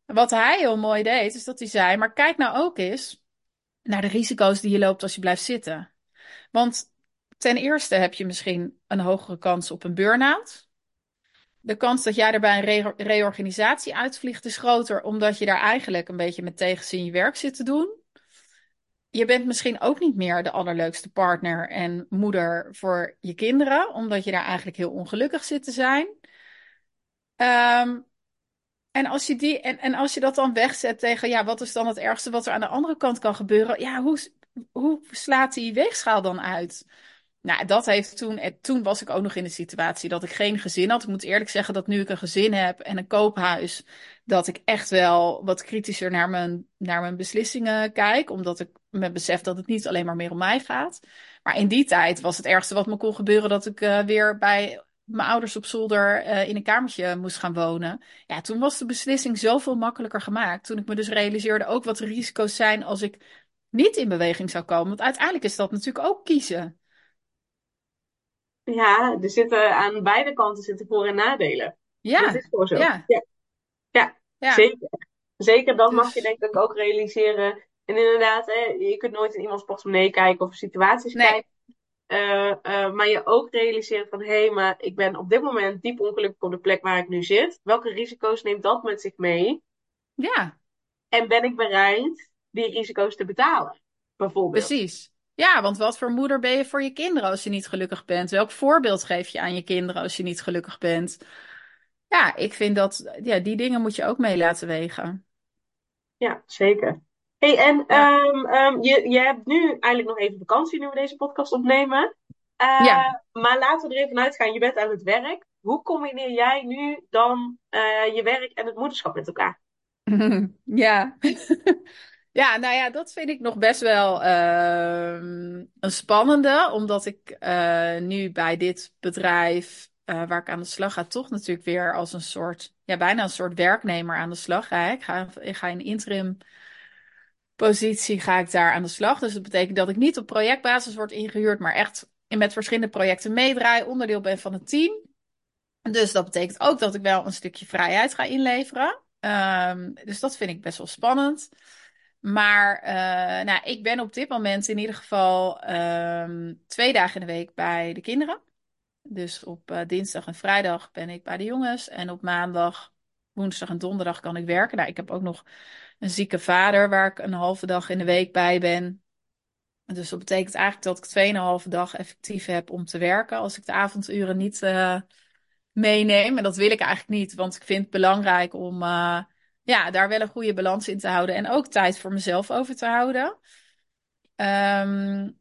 Wat hij heel mooi deed, is dat hij zei: Maar kijk nou ook eens naar de risico's die je loopt als je blijft zitten. Want ten eerste heb je misschien een hogere kans op een burn-out. De kans dat jij er bij een re reorganisatie uitvliegt is groter, omdat je daar eigenlijk een beetje met tegenzin je werk zit te doen. Je bent misschien ook niet meer de allerleukste partner en moeder voor je kinderen, omdat je daar eigenlijk heel ongelukkig zit te zijn. Um, en als, je die, en, en als je dat dan wegzet tegen, ja, wat is dan het ergste wat er aan de andere kant kan gebeuren? Ja, hoe, hoe slaat die weegschaal dan uit? Nou, dat heeft toen, toen was ik ook nog in de situatie dat ik geen gezin had. Ik moet eerlijk zeggen dat nu ik een gezin heb en een koophuis, dat ik echt wel wat kritischer naar mijn, naar mijn beslissingen kijk. Omdat ik me besef dat het niet alleen maar meer om mij gaat. Maar in die tijd was het ergste wat me kon gebeuren dat ik uh, weer bij mijn ouders op zolder uh, in een kamertje moest gaan wonen. Ja, toen was de beslissing zoveel makkelijker gemaakt. Toen ik me dus realiseerde ook wat de risico's zijn als ik niet in beweging zou komen. Want uiteindelijk is dat natuurlijk ook kiezen. Ja, er zitten aan beide kanten zitten voor- en nadelen. Ja. Dat is gewoon zo. Ja, ja. ja, zeker. Zeker, dat mag je dus- denk ik ook realiseren. En inderdaad, hè, je kunt nooit in iemands portemonnee kijken of situaties nee. kijken. Uh, uh, maar je ook realiseert van hé, hey, maar ik ben op dit moment diep ongelukkig op de plek waar ik nu zit. Welke risico's neemt dat met zich mee? Ja. En ben ik bereid die risico's te betalen, bijvoorbeeld? Precies. Ja, want wat voor moeder ben je voor je kinderen als je niet gelukkig bent? Welk voorbeeld geef je aan je kinderen als je niet gelukkig bent? Ja, ik vind dat ja, die dingen moet je ook mee laten wegen. Ja, zeker. Hey, en ehm, ehm, je, je hebt nu eigenlijk nog even vakantie nu we deze podcast opnemen. Uh, ja. Maar laten we er even uitgaan. Je bent aan het werk. Hoe combineer jij nu dan uh, je werk en het moederschap met elkaar? ja. ja, nou ja, dat vind ik nog best wel uh, een spannende. Omdat ik uh, nu bij dit bedrijf waar ik aan de slag ga, toch natuurlijk weer als een soort, ja, bijna een soort werknemer aan de slag ga. Ik ga, ik ga in interim positie ga ik daar aan de slag. Dus dat betekent dat ik niet op projectbasis word ingehuurd, maar echt met verschillende projecten meedraai, onderdeel ben van het team. Dus dat betekent ook dat ik wel een stukje vrijheid ga inleveren. Um, dus dat vind ik best wel spannend. Maar uh, nou, ik ben op dit moment in ieder geval um, twee dagen in de week bij de kinderen. Dus op uh, dinsdag en vrijdag ben ik bij de jongens. En op maandag, woensdag en donderdag kan ik werken. Nou, ik heb ook nog een zieke vader waar ik een halve dag in de week bij ben. Dus dat betekent eigenlijk dat ik 2,5 dag effectief heb om te werken. Als ik de avonduren niet uh, meeneem. En dat wil ik eigenlijk niet, want ik vind het belangrijk om uh, ja, daar wel een goede balans in te houden. En ook tijd voor mezelf over te houden. Um,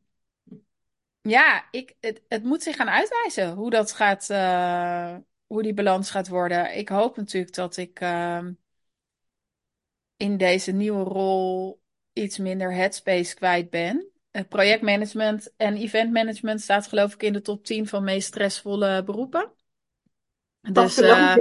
ja, ik, het, het moet zich gaan uitwijzen hoe dat gaat, uh, hoe die balans gaat worden. Ik hoop natuurlijk dat ik uh, in deze nieuwe rol iets minder headspace kwijt ben. Projectmanagement en eventmanagement staat geloof ik in de top 10 van meest stressvolle beroepen. Dus uh,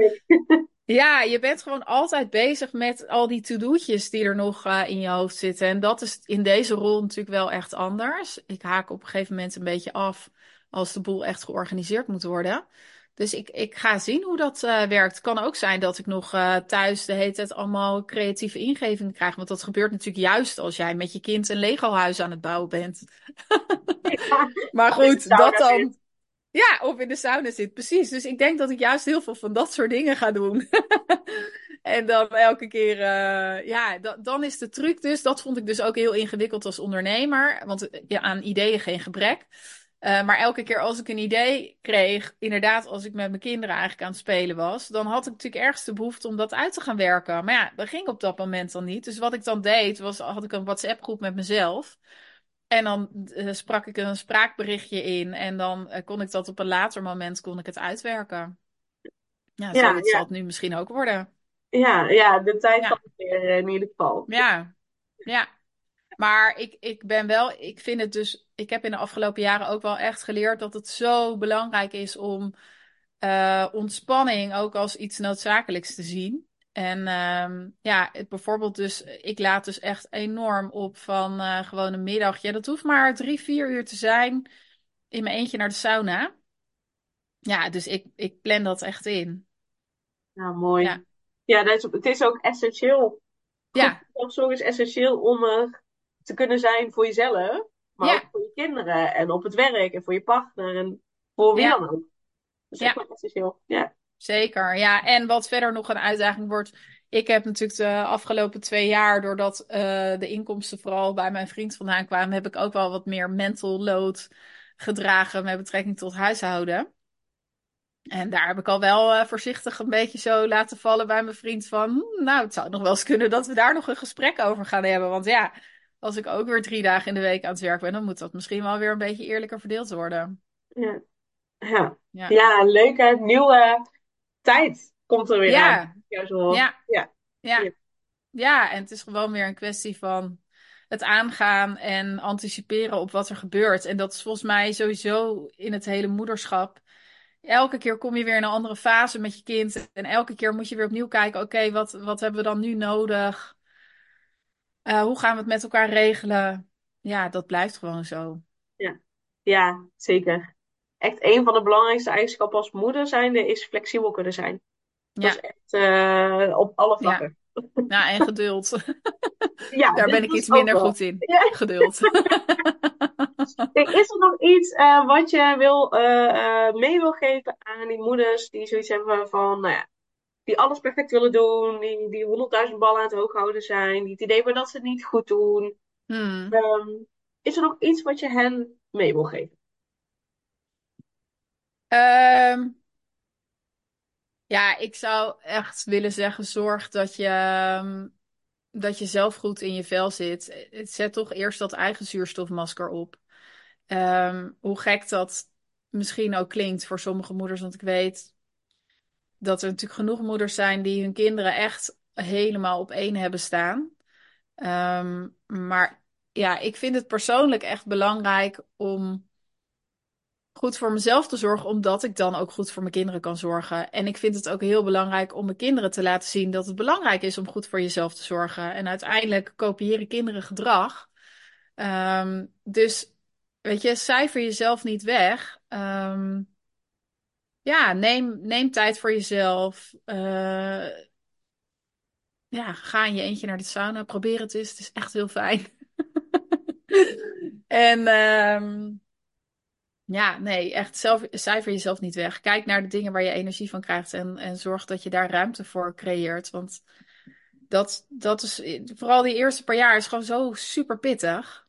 ja, je bent gewoon altijd bezig met al die to-do'tjes die er nog uh, in je hoofd zitten. En dat is in deze rol natuurlijk wel echt anders. Ik haak op een gegeven moment een beetje af als de boel echt georganiseerd moet worden. Dus ik, ik ga zien hoe dat uh, werkt. Het kan ook zijn dat ik nog uh, thuis de hele tijd allemaal creatieve ingevingen krijg. Want dat gebeurt natuurlijk juist als jij met je kind een Lego-huis aan het bouwen bent. Ja, maar goed, dat dan. Ja, of in de sauna zit, precies. Dus ik denk dat ik juist heel veel van dat soort dingen ga doen. en dan elke keer, uh, ja, dan is de truc dus, dat vond ik dus ook heel ingewikkeld als ondernemer. Want ja, aan ideeën geen gebrek. Uh, maar elke keer als ik een idee kreeg, inderdaad, als ik met mijn kinderen eigenlijk aan het spelen was, dan had ik natuurlijk ergens de behoefte om dat uit te gaan werken. Maar ja, dat ging op dat moment dan niet. Dus wat ik dan deed, was had ik een WhatsApp-groep met mezelf. En dan uh, sprak ik een spraakberichtje in en dan uh, kon ik dat op een later moment kon ik het uitwerken. Ja, zo ja, zal het nu misschien ook worden. Ja, ja de tijd van het weer in ieder geval. Ja, ja. Maar ik, ik ben wel, ik vind het dus, ik heb in de afgelopen jaren ook wel echt geleerd dat het zo belangrijk is om uh, ontspanning ook als iets noodzakelijks te zien. En um, ja, het, bijvoorbeeld dus, ik laat dus echt enorm op van uh, gewoon een middagje. Dat hoeft maar drie, vier uur te zijn in mijn eentje naar de sauna. Ja, dus ik, ik plan dat echt in. Nou, mooi. Ja, ja dat is, het is ook essentieel. Ja. Zorg is essentieel om er te kunnen zijn voor jezelf, maar ja. ook voor je kinderen en op het werk en voor je partner en voor wie ja. dan ook. Dat is ja. ook essentieel. Ja. Zeker, ja. En wat verder nog een uitdaging wordt. Ik heb natuurlijk de afgelopen twee jaar, doordat uh, de inkomsten vooral bij mijn vriend vandaan kwamen, heb ik ook wel wat meer mental load gedragen met betrekking tot huishouden. En daar heb ik al wel uh, voorzichtig een beetje zo laten vallen bij mijn vriend van, hm, nou, het zou nog wel eens kunnen dat we daar nog een gesprek over gaan hebben. Want ja, als ik ook weer drie dagen in de week aan het werk ben, dan moet dat misschien wel weer een beetje eerlijker verdeeld worden. Ja, ja. ja. ja leuke nieuwe tijd komt er weer ja. aan. Ja. Ja. ja. Ja. ja, en het is gewoon weer een kwestie van het aangaan en anticiperen op wat er gebeurt. En dat is volgens mij sowieso in het hele moederschap. Elke keer kom je weer in een andere fase met je kind. En elke keer moet je weer opnieuw kijken: oké, wat, wat hebben we dan nu nodig? Uh, hoe gaan we het met elkaar regelen? Ja, dat blijft gewoon zo. Ja, ja zeker. Echt een van de belangrijkste eigenschappen als moeder zijnde is flexibel kunnen zijn. Dat ja. is echt uh, op alle vlakken. Ja, ja en geduld. ja, Daar ben ik iets minder goed in. Ja. Geduld. is er nog iets uh, wat je wil, mee wil geven aan die moeders die zoiets hebben van, nou ja, die alles perfect willen doen, die, die honderdduizend ballen aan het hoog houden zijn, die het idee hebben dat ze het niet goed doen. Hmm. Ehm, is er nog iets wat je hen mee wil geven? Ehm, ja, ik zou echt willen zeggen: zorg dat je, ehm, dat je zelf goed in je vel zit. Zet toch eerst dat eigen zuurstofmasker op. hoe gek dat misschien ook klinkt voor sommige moeders, want ik weet dat er natuurlijk genoeg moeders zijn die hun kinderen echt helemaal op één hebben staan. Ehm, maar ja, ik vind het persoonlijk echt belangrijk om goed voor mezelf te zorgen, omdat ik dan ook goed voor mijn kinderen kan zorgen. En ik vind het ook heel belangrijk om mijn kinderen te laten zien dat het belangrijk is om goed voor jezelf te zorgen. En uiteindelijk kopiëren kinderen gedrag. Ehm, dus weet je, cijfer jezelf niet weg. Um, ja, neem, neem tijd voor jezelf. Uh, ja, ga in je eentje naar de sauna. Probeer het eens. Het is echt heel fijn. en um, ja, nee, echt zelf, cijfer jezelf niet weg. Kijk naar de dingen waar je energie van krijgt en, en zorg dat je daar ruimte voor creëert. Want dat, dat is, vooral die eerste paar jaar is gewoon zo super pittig.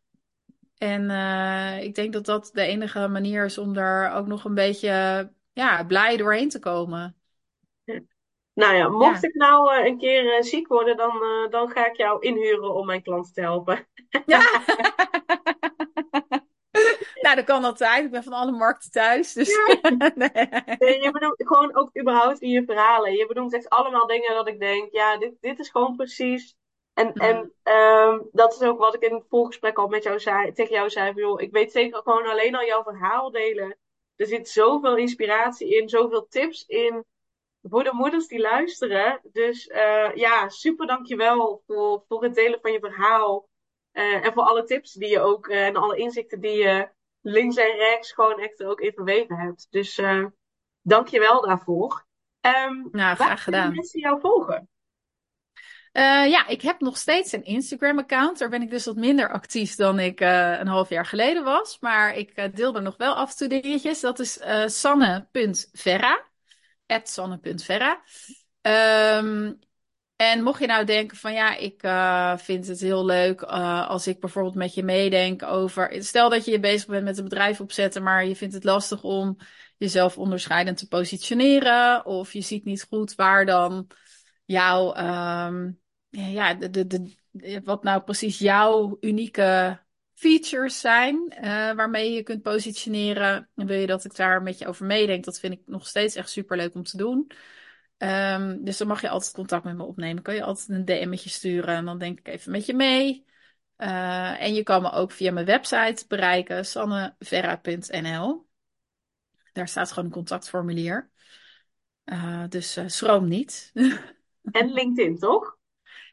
En uh, ik denk dat dat de enige manier is om daar ook nog een beetje ja, blij doorheen te komen. Nou ja, mocht ik nou uh, een keer uh, ziek worden, dan, uh, dan ga ik jou inhuren om mijn klant te helpen. Ja. nou, dat kan altijd. Ik ben van alle markten thuis. Dus... Ja. nee. Je bedoelt gewoon ook überhaupt in je verhalen. Je bedoelt echt allemaal dingen dat ik denk, ja, dit, dit is gewoon precies. En, mm. en um, dat is ook wat ik in het voorgesprek al met jou zei, tegen jou zei. Joh, ik weet zeker gewoon alleen al jouw verhaal delen er zit zoveel inspiratie in, zoveel tips in voor de moeders die luisteren. Dus uh, ja, super dankjewel voor, voor het delen van je verhaal. Uh, en voor alle tips die je ook uh, en alle inzichten die je links en rechts gewoon echt ook in verweven hebt. Dus dankjewel daarvoor. Um, nou, graag gedaan. Waar mensen jou volgen? Uh, ja, ik heb nog steeds een Instagram-account. Daar ben ik dus wat minder actief dan ik uh, een half jaar geleden was. Maar ik uh, deel er nog wel af en toe dingetjes. Dat is sanne.verra. sanne.verra. Um, en mocht je nou denken van ja, ik vind het heel leuk als ik bijvoorbeeld met je meedenk over... Stel dat je je bezig bent met een bedrijf opzetten, maar je vindt het lastig om jezelf onderscheidend te positioneren. Of je ziet niet goed waar dan jouw... Um, ja, de, de, de, wat nou precies jouw unieke features zijn uh, waarmee je kunt positioneren. En wil je dat ik daar met je over meedenk, dat vind ik nog steeds echt super leuk om te doen. Um, dus dan mag je altijd contact met me opnemen. Kan je altijd een DM'tje sturen en dan denk ik even met je mee. Uh, en je kan me ook via mijn website bereiken, sanneverra.nl. Daar staat gewoon een contactformulier. Uh, dus schroom niet. en LinkedIn, toch?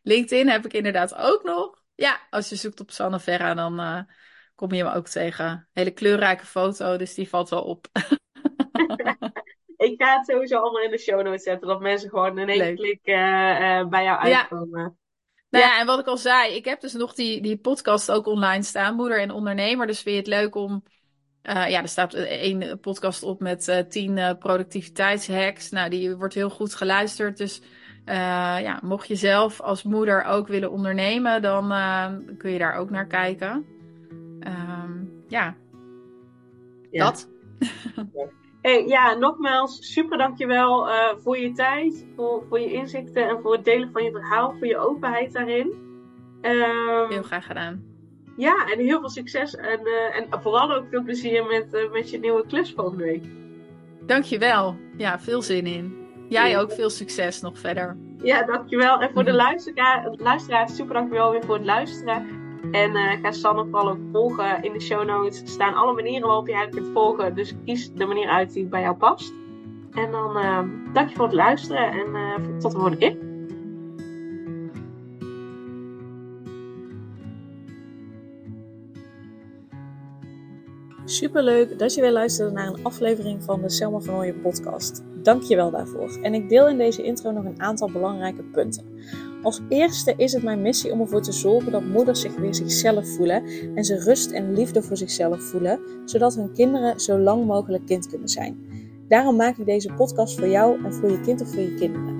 LinkedIn heb ik inderdaad ook nog. Ja, als je zoekt op Sanne Verra, dan uh, kom je me ook tegen. Hele kleurrijke foto, dus die valt wel op. ik ga het sowieso allemaal in de show notes zetten, dat mensen gewoon in één klik uh, uh, bij jou uitkomen. Ja. Nou ja, en wat ik al zei, ik heb dus nog die, die podcast ook online staan, Moeder en Ondernemer. Dus vind je het leuk om uh, ja, er staat één podcast op met uh, tien uh, productiviteitshacks. Nou, die wordt heel goed geluisterd. Dus uh, ja, mocht je zelf als moeder ook willen ondernemen, dan uh, kun je daar ook naar kijken. Um, ja. ja, dat. Hey, ja, nogmaals, super dankjewel uh, voor je tijd, voor, voor je inzichten en voor het delen van je verhaal, voor je openheid daarin. Um, heel graag gedaan. Ja, en heel veel succes en, en vooral ook veel plezier met, met je nieuwe klus volgende week. Dankjewel. Ja, veel zin in. Jij ook veel succes nog verder. Ja, dankjewel. En voor de luisteraar, luisteraars, super dankjewel weer voor het luisteren. En uh, ga Sanne vooral ook volgen. In de show notes staan alle manieren waarop je haar kunt volgen. Dus kies de manier uit die bij jou past. En dan uh, dank je voor het luisteren en uh, tot de volgende keer. Superleuk dat je weer luisterde naar een aflevering van de Selma van Ooyen podcast. Dank je wel daarvoor. En ik deel in deze intro nog een aantal belangrijke punten. Als eerste is het mijn missie om ervoor te zorgen dat moeders zich weer zichzelf voelen en ze rust en liefde voor zichzelf voelen, zodat hun kinderen zo lang mogelijk kind kunnen zijn. Daarom maak ik deze podcast voor jou en voor je kind of voor je kinderen.